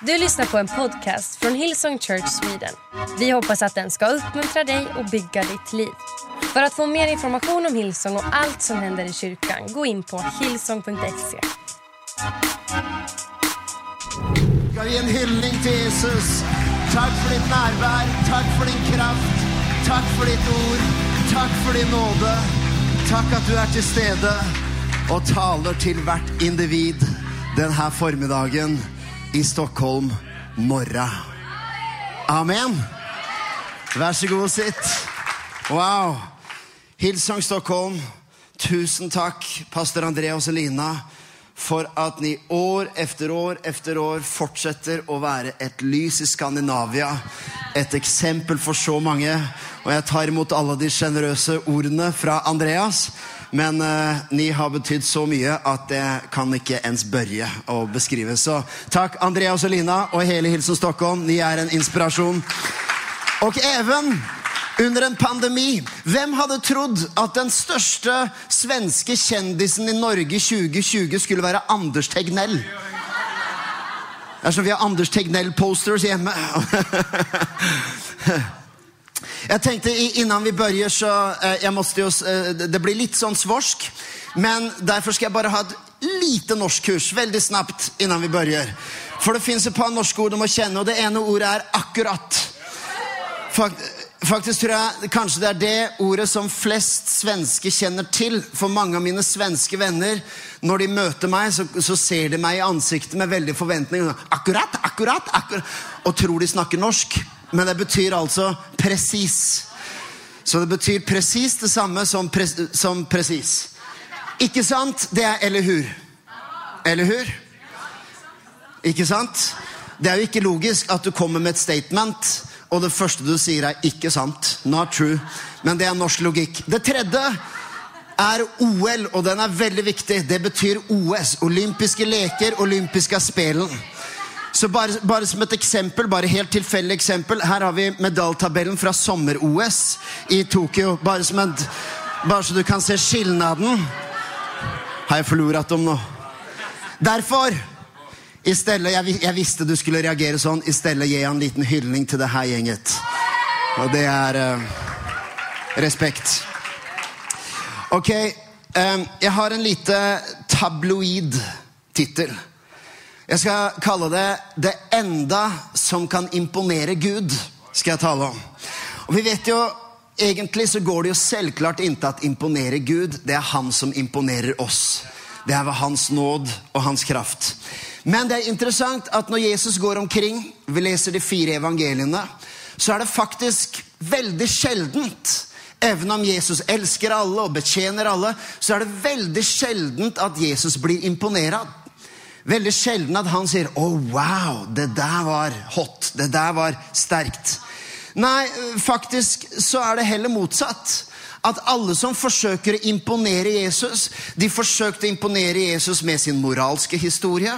Du lyssnar på en podcast från Hillsong Church Sweden. Vi hoppas att den ska uppmuntra dig och bygga ditt liv. För att få mer information om Hillsong och allt som händer i kyrkan, gå in på hillsong.se. Skal vi en hyllning til Jesus? Takk for ditt nærvær, takk for din kraft, takk for ditt ord, takk for din nåde. Takk at du er til stede og taler til hvert individ denne formiddagen i Stockholm morgen. Amen. Vær så god, og sitt. Wow. Hilsang Stockholm, tusen takk, pastor André og Selina, for at ni år efter år efter år fortsetter å være et lys i Skandinavia. Et eksempel for så mange. Og jeg tar imot alle de sjenerøse ordene fra Andreas. Men uh, ni har betydd så mye at det kan ikke ens børje å beskrive. Så takk, Andrea og Selina og hele Hilsen Stockholm. Ni er en inspirasjon. Og even under en pandemi. Hvem hadde trodd at den største svenske kjendisen i Norge 2020 skulle være Anders Tegnell? Det er som vi har Anders Tegnell-posters hjemme. Jeg tenkte innan vi börjar så eh, jeg måste jo, eh, det blir litt sånn svorsk. Men derfor skal jeg bare ha et lite norskkurs veldig snabbt innan vi börjar. For det finnes et par norske ord du må kjenne, og det ene ordet er akkurat. Fakt, faktisk tror jeg kanskje det er det ordet som flest svenske kjenner til. For mange av mine svenske venner, når de møter meg, så, så ser de meg i ansiktet med veldig forventning. Akkurat, akkurat, akkurat. Og tror de snakker norsk. Men det betyr altså presis. Så det betyr presis det samme som, pres, som presis. Ikke sant? Det er eller hur. Eller hur? Ikke sant? Det er jo ikke logisk at du kommer med et statement, og det første du sier er ikke sant. Not true. Men det er norsk logikk. Det tredje er OL, og den er veldig viktig. Det betyr OS. Olympiske leker, olympiske spelen. Så bare, bare som et eksempel, bare helt tilfeldig eksempel. Her har vi medaljetabellen fra sommer-OS i Tokyo. Bare, et, bare så du kan se skillnaden. Har jeg forlorat dem nå? Derfor i stedet, jeg, jeg visste du skulle reagere sånn. I stedet gir jeg en liten hyldning til det her gjenget. Og det er eh, respekt. Ok, eh, jeg har en lite tabloid tittel. Jeg skal kalle det 'Det enda som kan imponere Gud'. skal jeg tale om. Og vi vet jo, Egentlig så går det jo selvklart ikke at imponere Gud. Det er han som imponerer oss. Det er ved hans nåd og hans kraft. Men det er interessant at når Jesus går omkring, vi leser de fire evangeliene, så er det faktisk veldig sjeldent Even om Jesus elsker alle og betjener alle, så er det veldig sjeldent at Jesus blir imponert. Veldig sjelden at han sier 'Å, oh, wow, det der var hot. Det der var sterkt'. Nei, faktisk så er det heller motsatt. At alle som forsøker å imponere Jesus, de forsøkte å imponere Jesus med sin moralske historie.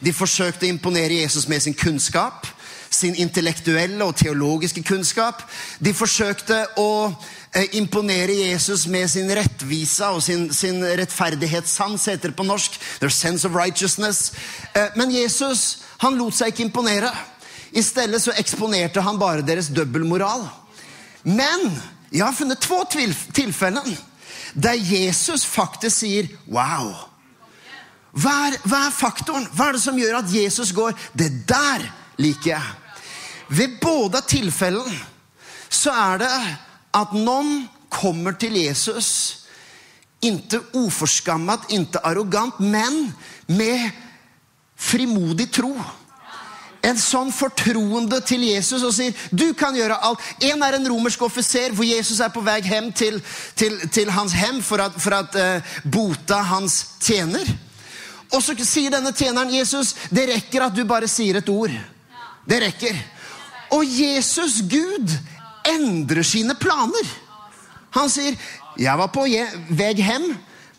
De forsøkte å imponere Jesus med sin kunnskap. Sin intellektuelle og teologiske kunnskap. De forsøkte å imponere Jesus med sin rettvisa og sin, sin rettferdighetssans, heter det på norsk. Their sense of righteousness. Eh, men Jesus han lot seg ikke imponere. I stedet så eksponerte han bare deres dobbeltmoral. Men jeg har funnet to tilfeller der Jesus faktisk sier 'wow'. Hva er, hva er faktoren? Hva er det som gjør at Jesus går 'det der liker jeg'? Ved både tilfellene så er det at noen kommer til Jesus ikke uforskammet, ikke arrogant, men med frimodig tro. En sånn fortroende til Jesus og sier du kan gjøre alt. En er en romersk offiser hvor Jesus er på vei hjem til, til, til hans hjem for at, eh, bota hans tjener. Og så sier denne tjeneren Jesus, det rekker at du bare sier et ord. Det rekker. Og Jesus, Gud, endrer sine planer. Han sier, jeg var på vei hjem,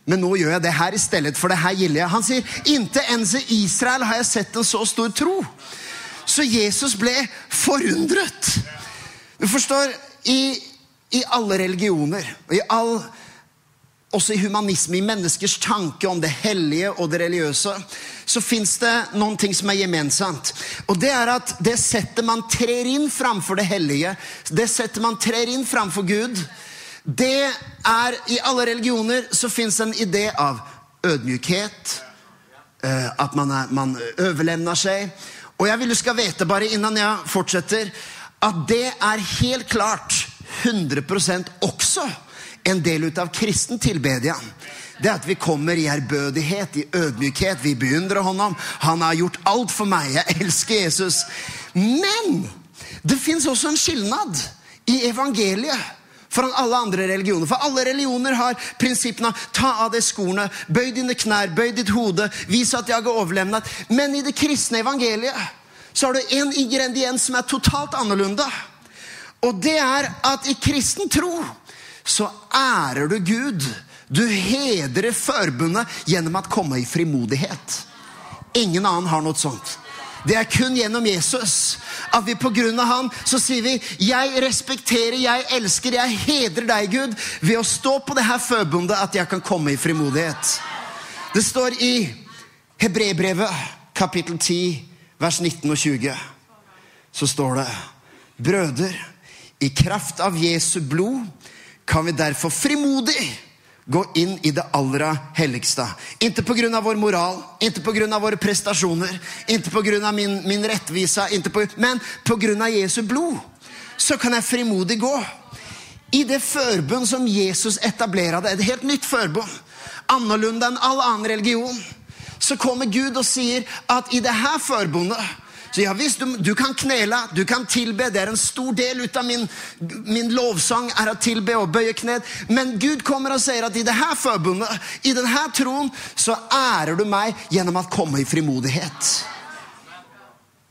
men nå gjør jeg det her i stedet, for det her gilder jeg. Han sier, inntil ens i Israel har jeg sett en så stor tro. Så Jesus ble forundret. Du forstår, i, i alle religioner, og i all også i humanisme, i menneskers tanke om det hellige og det religiøse, så fins det noen ting som er gemensamt. Og det er at det settet man trer inn framfor det hellige, det settet man trer inn framfor Gud, det er I alle religioner så fins en idé av ødmykhet, eh, at man, er, man overlevner seg. Og jeg vil du skal vite, bare innan jeg fortsetter, at det er helt klart 100% også en del ut av kristen tilbedia. Det er at vi kommer i ærbødighet, i ødmykhet. Vi beundrer ham. Han har gjort alt for meg. Jeg elsker Jesus. Men det fins også en skilnad i evangeliet foran alle andre religioner. For alle religioner har prinsippene ta av deg skoene, bøy dine knær, bøy ditt hode, vis at jeg er overlevnet. Men i det kristne evangeliet så har du en ingrediens som er totalt annerledes. Og det er at i kristen tro så ærer du Gud. Du hedrer forbundet gjennom å komme i frimodighet. Ingen annen har noe sånt. Det er kun gjennom Jesus at vi på grunn av han så sier vi jeg respekterer, jeg elsker, jeg hedrer deg, Gud, ved å stå på det her forbundet at jeg kan komme i frimodighet. Det står i Hebrebrevet, kapittel 10, vers 19 og 20. Så står det Brøder, i kraft av Jesu blod kan vi derfor frimodig gå inn i det aller helligste. Ikke pga. vår moral, ikke pga. våre prestasjoner, ikke pga. min, min rettvise, på, men pga. Jesu blod. Så kan jeg frimodig gå. I det forbund som Jesus etablerte, et helt nytt forbund, annerledes enn all annen religion, så kommer Gud og sier at i det her forbundet så ja visst, du, du, kan knele, du kan tilbe. Det er en stor del ut av min, min lovsang er å tilbe og bøye kned. Men Gud kommer og sier at i dette forbundet, i denne troen, så ærer du meg gjennom å komme i frimodighet.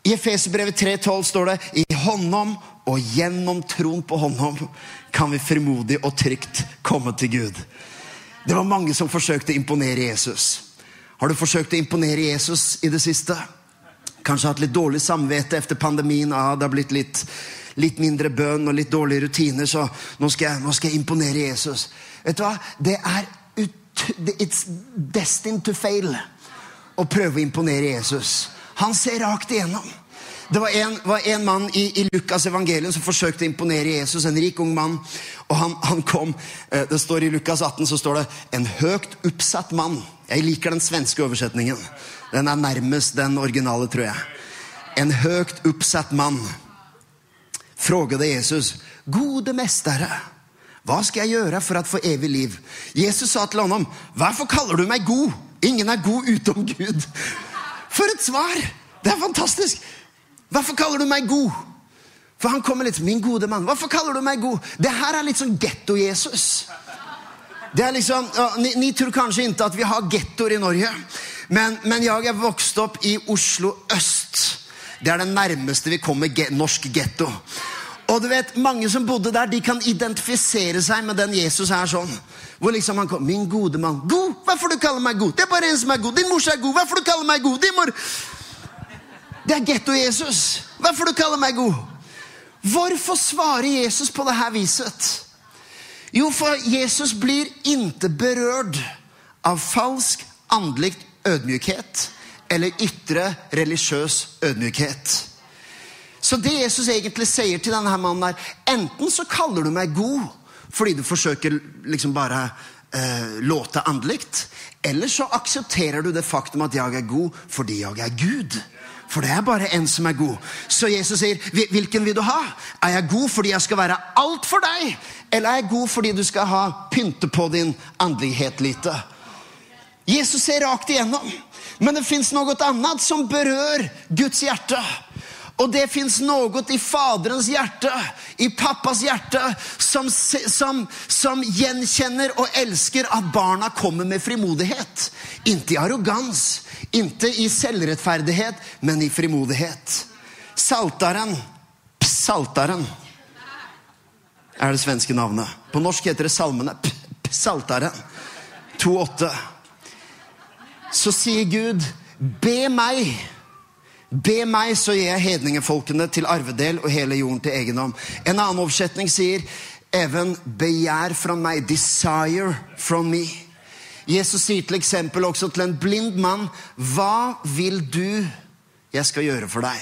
I Efeserbrevet 3,12 står det i håndom og gjennom troen på håndom kan vi frimodig og trygt komme til Gud. Det var mange som forsøkte å imponere Jesus. Har du forsøkt å imponere Jesus i det siste? Kanskje hatt litt dårlig samvittighet etter pandemien. Ah, det har blitt litt, litt, mindre bønn og litt dårlige rutiner, så nå skal, jeg, nå skal jeg imponere Jesus. Vet du hva? Det er ut, It's destined to fail å prøve å imponere Jesus. Han ser rakt igjennom. Det var en, var en mann i, i, Lukas evangelium som forsøkte å imponere Jesus. En rik ung mann. Og han, han, kom eh, Det står I Lukas 18 så står det 'en høyt oppsatt mann'. Jeg liker den svenske oversetningen. Den er nærmest den originale, tror jeg. En høyt oppsatt mann frågade Jesus, 'Gode mestere, hva skal jeg gjøre for å få evig liv?' Jesus sa til ham, 'Hvorfor kaller du meg god? Ingen er god utom Gud.' For et svar! Det er fantastisk. Hvorfor kaller du meg god? For han kommer litt, min gode mann, hvorfor kaller du meg god? Det her er litt sånn getto-Jesus. Det er liksom, ni, ni, tror kanskje ikke at vi har gettoer i Norge. Men, men jeg er vokst opp i Oslo øst. Det er det nærmeste vi kommer get, norsk getto. Og du vet, Mange som bodde der, de kan identifisere seg med den Jesus er sånn. Hvor liksom han kom, 'Min gode mann.' 'God? Hvorfor du kaller meg god?' 'Det er bare en som er god.' 'Din mor er god. Hvorfor du kaller meg god?' Din mor... Det er getto-Jesus. Hvorfor du kaller meg god? Hvorfor svarer Jesus på det her viset? Jo, for Jesus blir ikke berørt av falsk andelig ødmykhet eller ytre religiøs ødmykhet. Så det Jesus egentlig sier til denne mannen, er enten så kaller du meg god fordi du forsøker liksom bare eh, låte andelig, eller så aksepterer du det faktum at jeg er god fordi jeg er Gud. For det er bare en som er god. Så Jesus sier, 'Hvilken vil du ha?' Er jeg god fordi jeg skal være alt for deg? Eller er jeg god fordi du skal ha pynte på din andelighet lite? Jesus ser rakt igjennom. Men det fins noe annet som berører Guds hjerte. Og det fins noe i Faderens hjerte, i pappas hjerte, som, som, som, gjenkjenner og elsker at barna kommer med frimodighet. Ikke i arrogans, ikke i selvrettferdighet, men i frimodighet. Saltaren, Saltaren er det svenske navnet. På norsk heter det Salmene. Saltaren 2,8 så sier Gud, be meg. Be meg, så gir jeg hedningefolkene til arvedel og hele jorden til egendom. En annen oversetning sier, Even, begjær fra meg. desire from me. Jesus sier til eksempel også til en blind mann, hva vil du jeg skal gjøre for deg?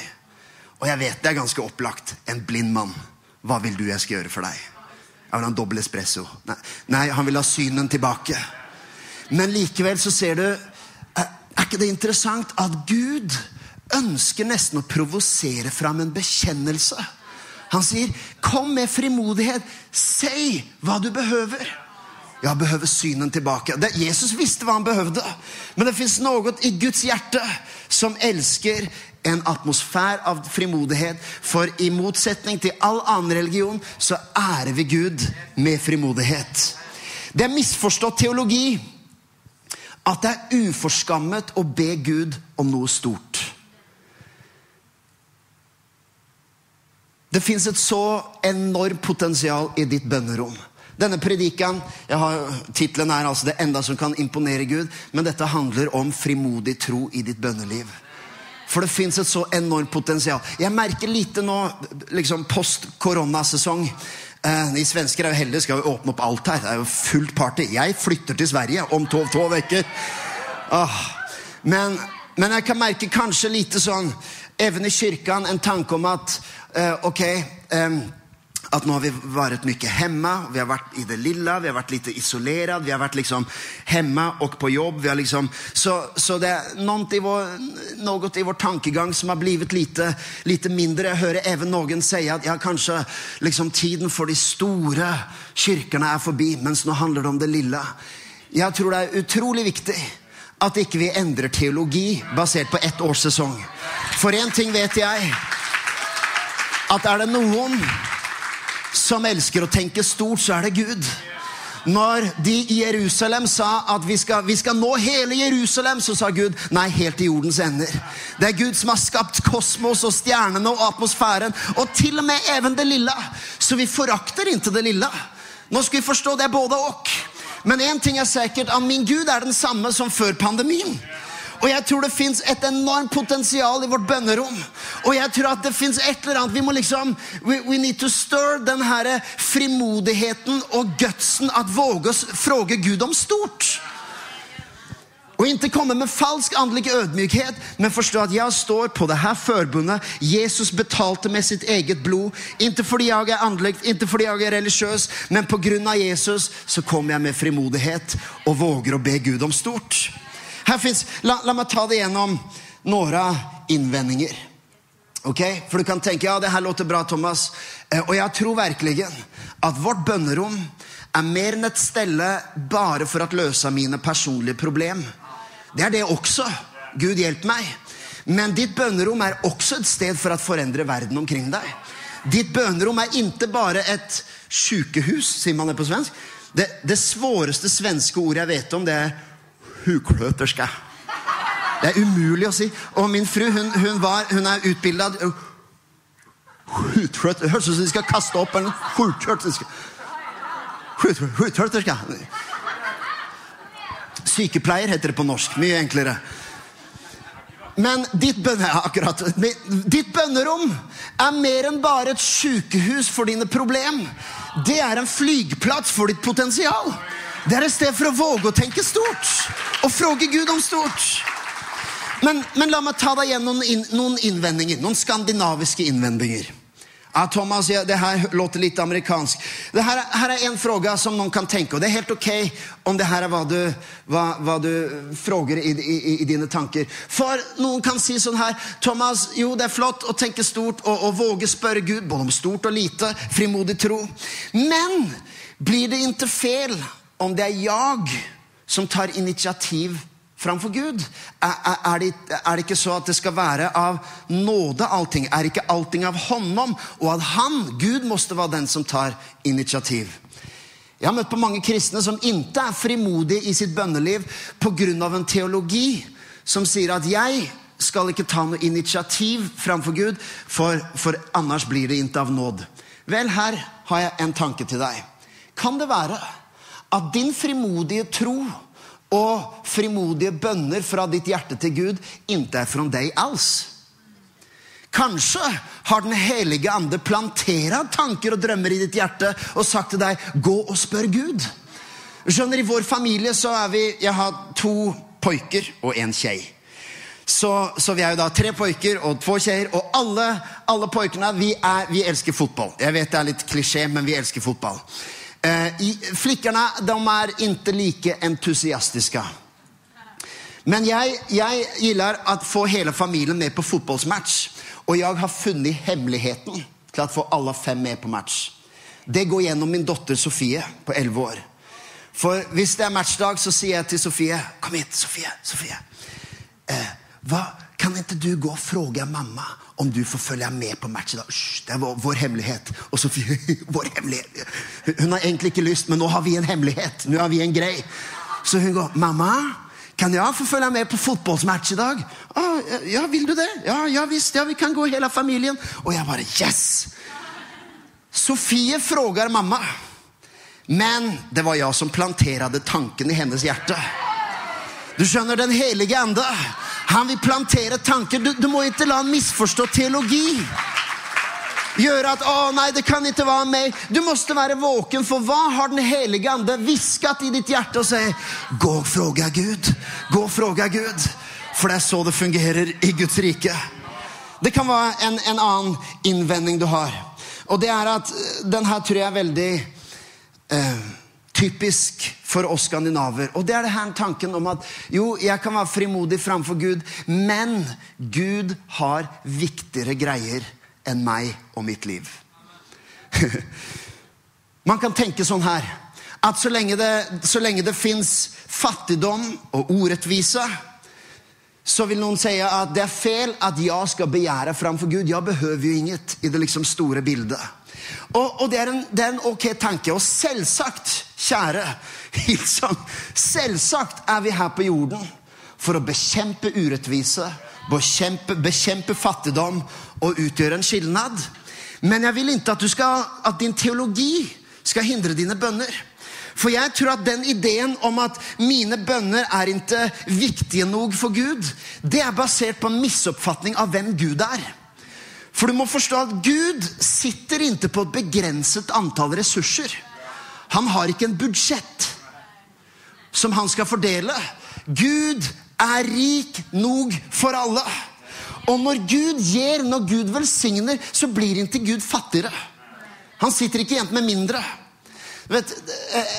Og jeg vet det er ganske opplagt. En blind mann. Hva vil du jeg skal gjøre for deg? Jeg vil ha en dobbel espresso. Nei, nei, han vil ha synen tilbake. Men likevel så ser du er ikke det interessant at Gud ønsker nesten å provosere fram en bekjennelse? Han sier, 'Kom med frimodighet. Si hva du behøver.' Jeg behøver synen tilbake. Det, Jesus visste hva han behøvde. Men det fins noe i Guds hjerte som elsker en atmosfære av frimodighet. For i motsetning til all annen religion så ærer vi Gud med frimodighet. Det er misforstått teologi at det er uforskammet å be Gud om noe stort. Det fins et så enormt potensial i ditt bønnerom. Denne predikan, Tittelen er altså 'Det enda som kan imponere Gud', men dette handler om frimodig tro i ditt bønneliv. For det fins et så enormt potensial. Jeg merker lite nå, liksom post koronasesong. Eh, vi svensker er jo heldige, skal jo åpne opp alt her. Det er jo fullt party. Jeg flytter til Sverige om to, to uker. Ah. Men, men, jeg kan merke kanskje lite sånn, even i kirken, en tanke om at uh, ok um, at nå har vi vært mye hemma, vi har vært i det lilla, vi har vært litt isolert, vi har vært liksom hemma og på jobb. Vi har liksom, så, så det er noe i, vår, noe i vår tankegang som har blitt lite, lite mindre. Jeg hører even noen si at ja, kanskje liksom, tiden for de store kirkene er forbi, mens nå handler det om det lilla. Jeg tror det er utrolig viktig at ikke vi endrer teologi basert på ett års sesong. For én ting vet jeg, at er det noen som elsker å tenke stort, så er det Gud. Når de i Jerusalem sa at vi skal, vi skal, nå hele Jerusalem, så sa Gud nei, helt til jordens ender. Det er Gud som har skapt kosmos og stjernene og atmosfæren, og til og med even det lille. Så vi forakter ikke det lille. Nå skal vi forstå det både og. Men én ting er sikkert, at min Gud er den samme som før pandemien. Og jeg tror det fins et enormt potensial i vårt bønnerom. Og jeg tror at det fins et eller annet Vi må liksom We, we need to stir den her frimodigheten og gutsen at våge å fråge Gud om stort. Og ikke komme med falsk andelig ødmykhet, men forstå at jeg står på det her forbundet Jesus betalte med sitt eget blod. Ikke fordi jeg er åndelig, ikke fordi jeg er religiøs, men pga. Jesus så kommer jeg med frimodighet og våger å be Gud om stort. Her finnes, la, la meg ta det gjennom noen innvendinger. Okay? For du kan tenke ja, det her låter bra, Thomas. Eh, og jeg tror virkelig at vårt bønnerom er mer enn et stelle bare for å løse mine personlige problem. Det er det også. Gud hjelp meg. Men ditt bønnerom er også et sted for å forandre verden omkring deg. Ditt bønnerom er ikke bare et sykehus, sier man det på svensk. Det, det svåreste svenske ordet jeg vet om, det er hukløterske. Det er umulig å si. Og min fru hun, hun, var, hun er utbilda høres ut som de skal kaste opp en hukløterske. Sykepleier heter det på norsk. Mye enklere. Men ditt, bønne, akkurat, ditt bønnerom er mer enn bare et sykehus for dine problem. Det er en flygeplass for ditt potensial. Det er et sted for å våge å tenke stort og fråge Gud om stort. Men, men la meg ta deg gjennom noen, innvendinger, noen skandinaviske innvendinger. Ja, Thomas, ja, det her låter litt amerikansk. Det her, her, er en fråga som noen kan tenke, og det er helt ok om det her er hva du, hva, hva du fråger i, i, i, dine tanker. For noen kan si sånn her Thomas, jo, det er flott å tenke stort og, og våge spørre Gud, både om stort og lite, frimodig tro. Men blir det ikke feil om det er jeg som tar initiativ framfor Gud? Er, er, det, er, det, ikke så at det skal være av nåde allting? Er ikke allting av håndom? Og at han, Gud, måtte være den som tar initiativ? Jeg har møtt på mange kristne som ikke er frimodige i sitt bønneliv pga. en teologi som sier at 'jeg skal ikke ta noe initiativ framfor Gud, for, for annars blir det ikke av nåd'. Vel, her har jeg en tanke til deg. Kan det være at din frimodige tro og frimodige bønner fra ditt hjerte til Gud ikke er fra deg alls. kanskje har Den hellige ande plantert tanker og drømmer i ditt hjerte og sagt til deg gå og spør Gud. Skjønner, I vår familie så er vi Jeg har to pojker og en jente. Så, så, vi er jo da tre pojker og to jenter, og alle, alle pojkene vi, vi elsker fotball. Jeg vet det er litt klisjé, men vi elsker fotball. Eh, flickorna de er ikke like entusiastiske. Men jeg, jeg gillar å få hele familien med på fotballsmatch. Og jeg har funnet hemmeligheten til å få alle fem med på match. Det går gjennom min datter Sofie på 11 år. For hvis det er matchdag, så sier jeg til Sofie Kom hit, Sofie. Sofie. Eh, kan ikke du gå og spørre mamma om du får følge med på match i dag? det er vår, vår, hemmelighet. Og Sofie vår hemmelighet. Hun har egentlig ikke lyst, men nå har vi en hemmelighet. Nå har vi en grei. Så hun går Mamma, kan jeg få følge med på fotballmatch i dag? Ah, ja, vil du det? Ja, ja visst. Ja, vi kan gå hele familien. Og jeg bare Yes! Sofie frågar mamma. Men det var jeg som planterte tanken i hennes hjerte. Du skjønner, Den hellige ande. Han vil plantere tanker. Du, du må ikke la han misforstå teologi gjøre at å nei, det kan ikke være meg. Du måste være våken, for hva har Den helige ande viskat i ditt hjerte og sier, gå og fråga Gud. Gå og fråga Gud. For det er så det fungerer i Guds rike. Det kan være en, en annen innvending du har. Og det er at eh, den her tror jeg er veldig eh, typisk for oss skandinaver. Og det er det her tanken om at jo, jeg kan være frimodig framfor Gud, men Gud har viktigere greier enn meg og mitt liv. Man kan tenke sånn her at så lenge det, så lenge det fins fattigdom og urettvise, så vil noen si at det er feil at jeg skal begjære framfor Gud. Jeg behøver jo inget i det liksom store bildet. Og, og det, er en, det, er en, ok tanke. Og selvsagt, kjære hilsen. selvsagt er vi her på jorden for å bekjempe urettvise, bekjempe, bekjempe fattigdom og utgjøre en skilnad. Men jeg vil ikke at, skal, at din teologi skal hindre dine bønner. For jeg tror at den ideen om at mine bønner er ikke viktige nok for Gud, det er basert på en misoppfatning av hvem Gud er. For du må forstå at Gud sitter ikke på et begrenset antall ressurser. Han har ikke en budsjett som han skal fordele. Gud er rik nok for alle. Og når Gud gir, når Gud velsigner, så blir ikke Gud fattigere. Han sitter ikke igjen med mindre. Vet,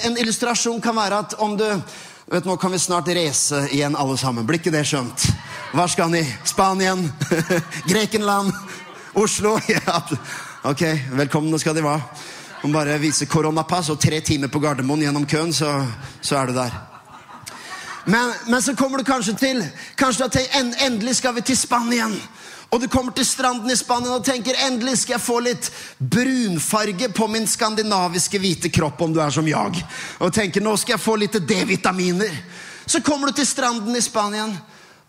en illustrasjon kan være at om du vet, Nå kan vi snart reise igjen, alle sammen. Blir ikke det skjønt? Hva skal han i? Spanien? Grekenland? Oslo? Ja. Ok, velkomne skal de være. Om bare vise koronapass og tre timer på Gardermoen gjennom køen, så, så er du der. Men, men, så kommer du kanskje til kanskje til en, Endelig skal vi til Spanien. Og du kommer til stranden i Spania og tenker endelig skal jeg få litt brunfarge på min skandinaviske hvite kropp, om du er som jeg. Og tenker nå skal jeg få litt D-vitaminer. Så kommer du til stranden i Spania,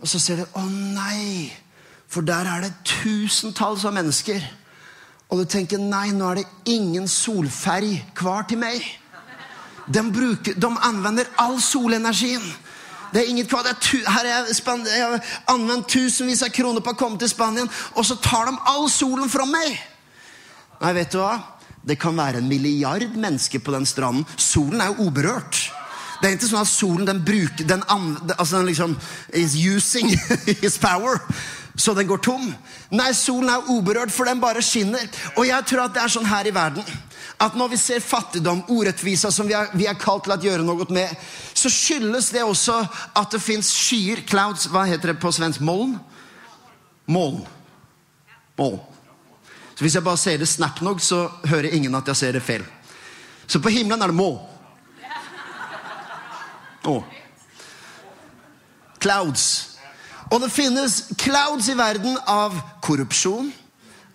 og så ser du å nei, for der er det tusentalls av mennesker. Og du tenker nei, nå er det ingen solferg kvar til meg. De, bruker, de anvender all solenergien. Det er inget kvar. Her er jeg, jeg har anvendt tusenvis av kroner på å komme til Spanien, og så tar de all solen fra meg! Nei, vet du hva? Det kan være en milliard mennesker på den stranden. Solen er jo uberørt. Det er ikke sånn at solen den bruker den, altså den liksom is using his power. Så den går tom. Nei, solen er uberørt, for den bare skinner. Og jeg tror at det er sånn her i verden at når vi ser fattigdom, urettvisa, som vi er, vi er kalt til å gjøre noe med, så skyldes det også at det fins skyer, clouds, hva heter det på svensk? Moln? Moln. Moln. Så hvis jeg bare sier det snap nok, så hører ingen at jeg ser det feil. Så på himmelen er det moln. Oh. Clouds. Og det finnes clouds i verden av korrupsjon,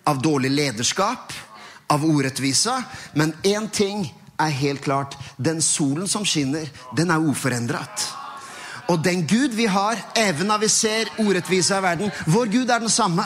av dårlig lederskap, av orettvisa. Men én ting er helt klart. Den solen som skinner, den er uforendret. Og den Gud vi har, når vi ser orettvisa i verden, vår Gud er den samme.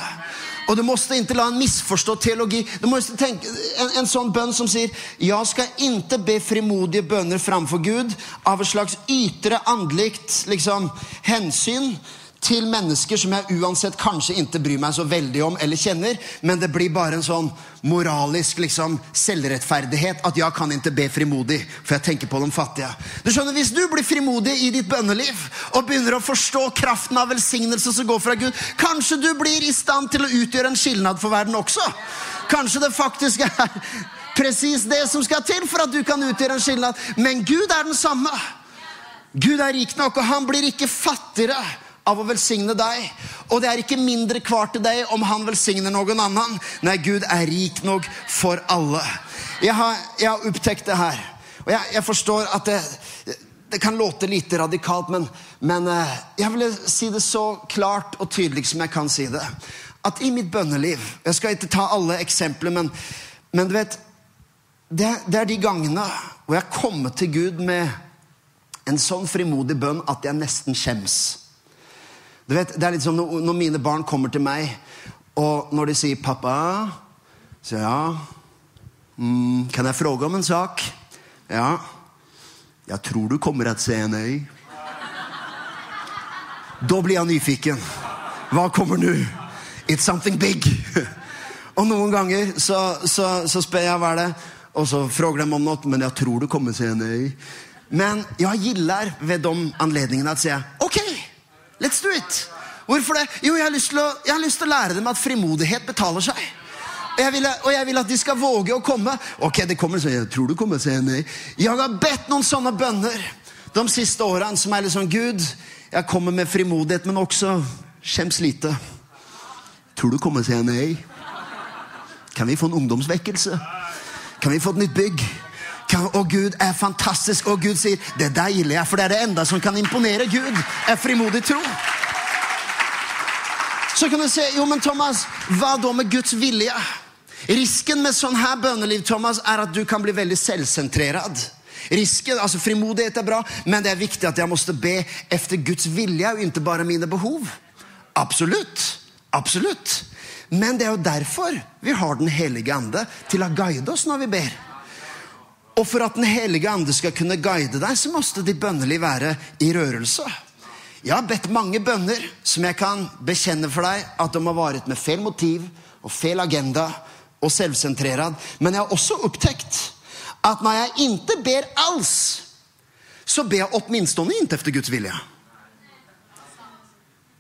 Og du måtte ikke la en misforstå teologi. Du måtte tenke en, en sånn bønn som sier Jeg skal ikke be frimodige bønner framfor Gud av et slags ytre andlikt liksom, hensyn til mennesker som jeg uansett kanskje ikke bryr meg så veldig om eller kjenner, men det blir bare en sånn moralisk liksom, selvrettferdighet at jeg kan ikke be frimodig, for jeg tenker på de fattige. Du skjønner, Hvis du blir frimodig i ditt bønneliv og begynner å forstå kraften av velsignelse som går fra Gud, kanskje du blir i stand til å utgjøre en skilnad for verden også. Kanskje det faktisk er presis det som skal til for at du kan utgjøre en skilnad. Men Gud er den samme. Gud er rik nok, og han blir ikke fattigere av å velsigne deg. Og det er ikke mindre kvar til deg om han velsigner noen annen. Nei, Gud er rik nok for alle. Jeg har, jeg har opptekt det her. Og jeg, jeg forstår at det, det, kan låte lite radikalt, men, men eh, jeg vil si det så klart og tydelig som jeg kan si det. At i mitt bønneliv Jeg skal ikke ta alle eksempler, men, men du vet det, det er de gangene hvor jeg kommer til Gud med en sånn frimodig bønn at jeg nesten skjems. Du vet, Det er litt som når, mine barn kommer til meg, og når de sier 'pappa', så ja mm, 'Kan jeg fråge om en sak?' 'Ja.' 'Jeg tror du kommer å se en øy.' Da blir jeg nyfiken. Hva kommer nå? It's something big. Og noen ganger så, så, så spør jeg hva er det og så frågar de om noe, men jeg tror du kommer å si nei. Men jeg gillar ved de anledningene at sier ok, let's do it. Hvorfor det? Jo, jeg har lyst til å, lyst til å lære dem at frimodighet betaler seg. Og jeg, vil, og jeg, vil, at de skal våge å komme. Ok, det kommer, så jeg tror du kommer sier nei. Jeg har bedt noen sånne bønner de siste årene som er sånn Gud, jeg kommer med frimodighet, men også skjems lite. Tror du kommer sier nei? Kan vi få en ungdomsvekkelse? Kan vi få et nytt bygg? Kan, og Gud er fantastisk, og Gud sier det deilige er, for det er det enda som kan imponere Gud. er frimodig tro. Så kan du si jo, men Thomas, hva da med Guds vilje? Risken med sånn her bønneliv Thomas, er at du kan bli veldig selvsentrert. Risken, altså Frimodighet er bra, men det er viktig at jeg måtte be efter Guds vilje og ikke bare mine behov. Absolutt. Absolutt. Men det er jo derfor vi har Den hellige ande til å guide oss når vi ber. Og for at Den hellige ande skal kunne guide deg, så måtte ditt bønnelige være i rørelse. Jeg har bedt mange bønner som jeg kan bekjenne for deg at de har vært med feil motiv og feil agenda og selvsentrerad. Men jeg har også opptekt at når jeg ikke ber alls, så ber jeg åtminstone ikke etter Guds vilje.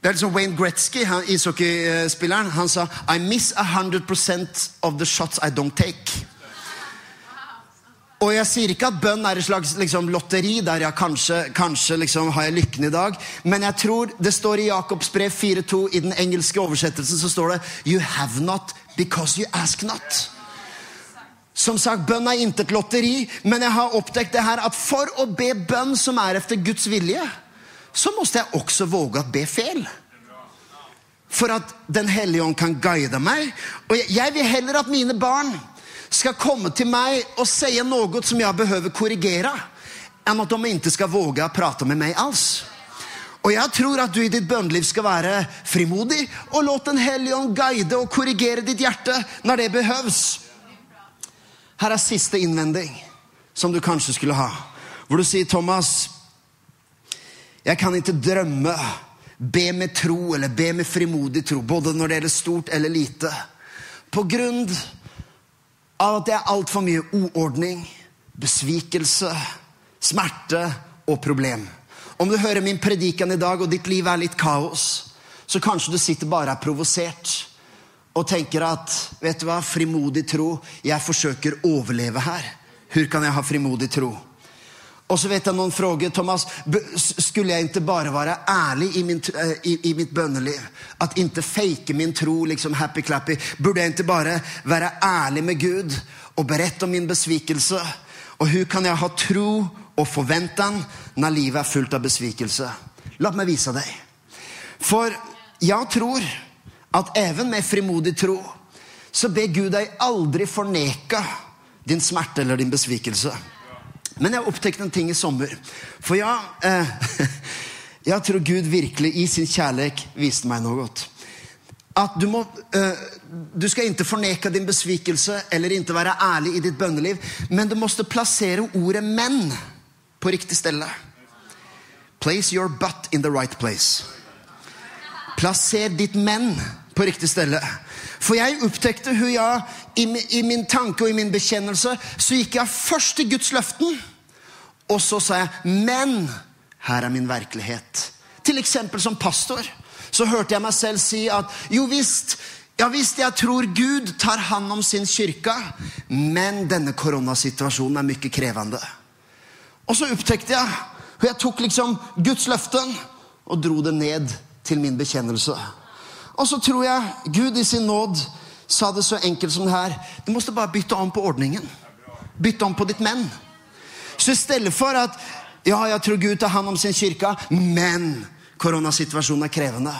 Det er liksom Wayne Gretzky, ishockeyspilleren, han sa I miss 100% of the shots I don't take. Og jeg sier ikke at bønn er et slags liksom, lotteri der jeg kanskje, kanskje liksom, har jeg lykken i dag. Men jeg tror det står i Jakobs brev 4.2 i den engelske oversettelsen så står det You have not because you ask not. Som sagt, Bønn er intet lotteri, men jeg har oppdekt det her at for å be bønn som er etter Guds vilje, så måtte jeg også våge å be feil. For at Den hellige ånd kan guide meg. Og jeg vil heller at mine barn skal komme til meg og si noe som jeg behøver korrigere, enn at de ikke skal våge å prate med meg alls. Og jeg tror at du i ditt bønneliv skal være frimodig og låt Den hellige ånd guide og korrigere ditt hjerte når det behøves. Her er siste innvending som du kanskje skulle ha. Hvor du sier, Thomas jeg kan ikke drømme, be med tro eller be med frimodig tro, både når det gjelder stort eller lite. På grunn av at det er altfor mye uordning, besvikelse, smerte og problem. Om du hører min predikan i dag, og ditt liv er litt kaos, så kanskje du sitter bare er provosert og tenker at vet du hva, frimodig tro, jeg forsøker å overleve her. Hvor kan jeg ha frimodig tro? Og så vet jeg noen frågor. Thomas, skulle jeg ikke bare være ærlig i, min, eh, i, i mitt bønneliv? At ikke fake min tro, liksom happy-clappy? Burde jeg ikke bare være ærlig med Gud og berette om min besvikelse? Og hvordan kan jeg ha tro og forventning når livet er fullt av besvikelse? La meg vise deg. For jeg tror at even med frimodig tro så ber Gud deg aldri forneke din smerte eller din besvikelse. Men jeg opptekte en ting i sommer. For ja, eh, jeg tror Gud virkelig i sin kjærlighet viste meg noe godt. At du må eh, Du skal ikke forneke din besvikelse eller ikke være ærlig i ditt bønneliv, men du måtte plassere ordet 'menn' på riktig sted. Place your butt in the right place. Plasser ditt men på riktig sted. For jeg opptekte hun jeg i, i min tanke og i min bekjennelse så gikk jeg først til Guds løften, og så sa jeg men her er min virkelighet. Til eksempel som pastor så hørte jeg meg selv si at jo visst, ja visst jeg tror Gud tar hand om sin kyrka, men denne koronasituasjonen er mye krevende. Og så opptekte jeg, og jeg tok liksom Guds løften og dro det ned til min bekjennelse. Og så tror jeg Gud i sin nåd sa det så enkelt som det her. Du måtte bare bytte om på ordningen. Bytte om på ditt menn. Så i stedet for at ja, jeg tror Gud tar hand om sin kyrka, men koronasituasjonen er krevende.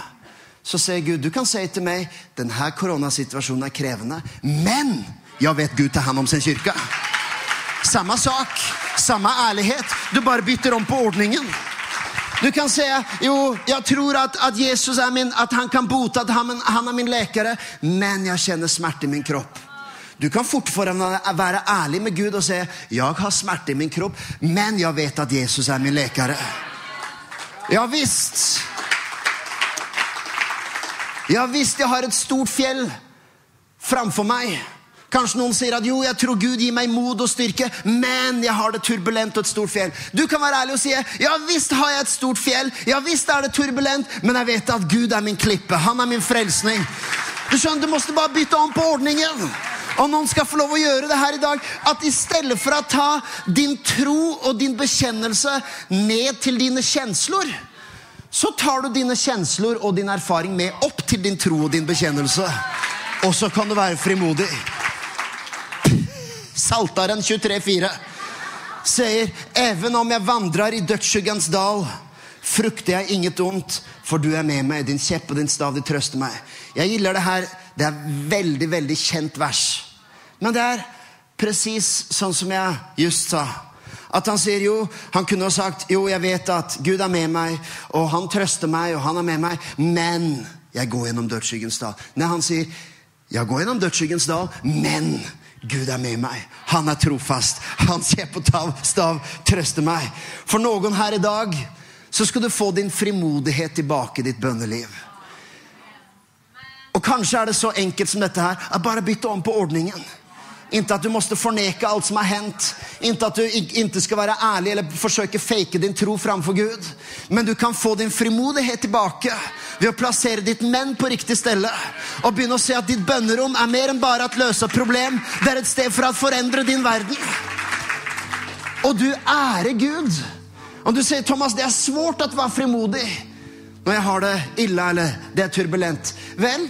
Så sier Gud, du kan si til meg, denne koronasituasjonen er krevende, men jeg vet Gud tar hand om sin kyrka. Samme sak, samme ærlighet. Du bare bytter om på ordningen. Du kan si jo, jeg tror at, at Jesus min, at han kan bote, at han, han er min lekere, men jeg kjenner smerte i min kropp. Du kan fort være ærlig med Gud og si jeg har smerte i min kropp, men jeg vet at Jesus er min lekare'. Ja visst. Ja visst, jeg har et stort fjell framfor meg. Kanskje noen sier at jo, jeg tror Gud gir meg mod og styrke, men jeg har det turbulent og et stort fjell. Du kan være ærlig og si ja visst har jeg et stort fjell, ja visst er det turbulent, men jeg vet at Gud er min klippe, han er min frelsning. Du skjønner, du måtte bare bytte om på ordningen. Og noen skal få lov å gjøre det her i dag, at i stedet for å ta din tro og din bekjennelse ned til dine kjensler, så tar du dine kjensler og din erfaring med opp til din tro og din bekjennelse. Og så kan du være frimodig. Saltaren 23,4 sier Even om jeg vandrer i dødsskyggens dal, frukter jeg inget ondt, for du er med meg. Din kjepp og din stav, de trøster meg. Jeg gilder det her. Det er veldig, veldig kjent vers. Men det er presis sånn som jeg just sa. At han sier jo, han kunne ha sagt jo, jeg vet at Gud er med meg, og han trøster meg, og han er med meg, men jeg går gjennom dødsskyggens dal. Nei, han sier jeg går gjennom dødsskyggens dal, men Gud er med meg. Han er trofast. Han ser på tav, stav trøster meg. For noen her i dag så skal du få din frimodighet tilbake i ditt bønneliv. Og kanskje er det så enkelt som dette her, at bare bytte om på ordningen. Inte att du måste förneka allt som har hänt. Inte att du ikke inte ska vara ärlig eller försöka fejka din tro framfor Gud. Men du kan få din frimodighet tillbaka ved å plassere ditt menn på riktig ställe. Og begynne å se at ditt bønnerom er mer enn bare å løse problem. Det er et sted for å forandre din verden. Og du ærer Gud. Om du sier, Thomas, det er svårt å være frimodig når jeg har det ille eller det er turbulent. Vel,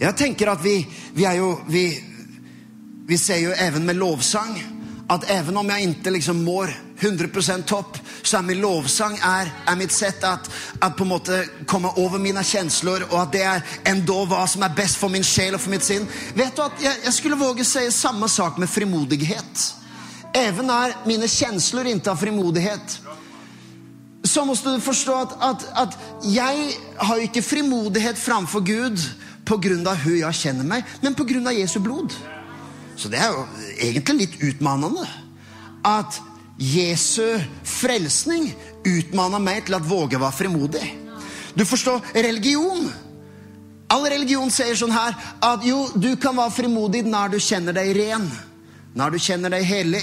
jeg tenker at vi, vi er jo vi, vi ser jo even med lovsang at even om jeg ikke liksom mår 100% topp, så er min lovsang er, er mitt sett at, at på en måte komme over mine kjensler, og at det er endå hva som er best for min sjel og for mitt sinn. Vet du at jeg, jeg skulle våge si samme sak med frimodighet. Even er mine kjensler ikke har frimodighet så må du forstå at, at, at jeg har ikke frimodighet framfor Gud av hvordan jeg kjenner meg, men av Jesu blod. Så det er jo egentlig litt utmanende at Jesu frelsning utmanna meg til at våge var frimodig. Du forstår, religion All religion sier sånn her at jo, du kan være frimodig når du kjenner deg ren, når du kjenner deg hellig,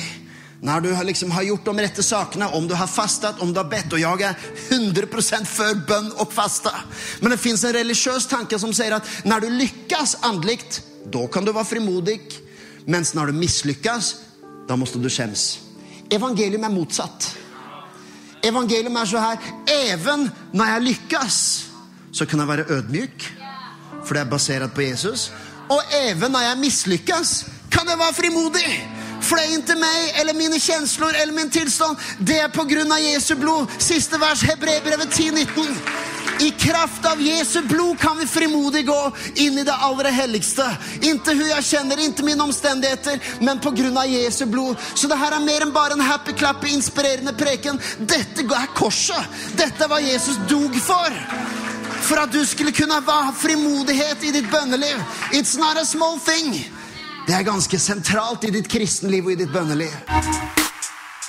når du liksom har gjort de rette sakene, om du har fastet, om du har bedt. Og jeg er 100% for bønn og fasta. Men det fins en religiøs tanke som sier at når du lykkes åndelig, da kan du være frimodig. Mens når du mislykkes, da måtte du skjemmes. Evangelium er motsatt. Evangelium er så her, even når jeg lykkes, så kan jeg være ødmyk, for det er basert på Jesus. Og even når jeg mislykkes, kan jeg være frimodig. For det er ikke meg eller mine kjensler eller min tilstand. Det er på grunn av Jesu blod. Siste vers, Hebrebrevet 10,19. I kraft av Jesu blod kan vi frimodig gå inn i det aller helligste. Inntil hun jeg kjenner, inntil mine omstendigheter, men på grunn av Jesu blod. Så det her er mer enn bare en happy clap inspirerende preken. Dette er korset. Dette er hva Jesus dog for. For at du skulle kunne ha frimodighet i ditt bønneliv. It's not a small thing. Det er ganske sentralt i ditt kristenliv og i ditt bønneliv.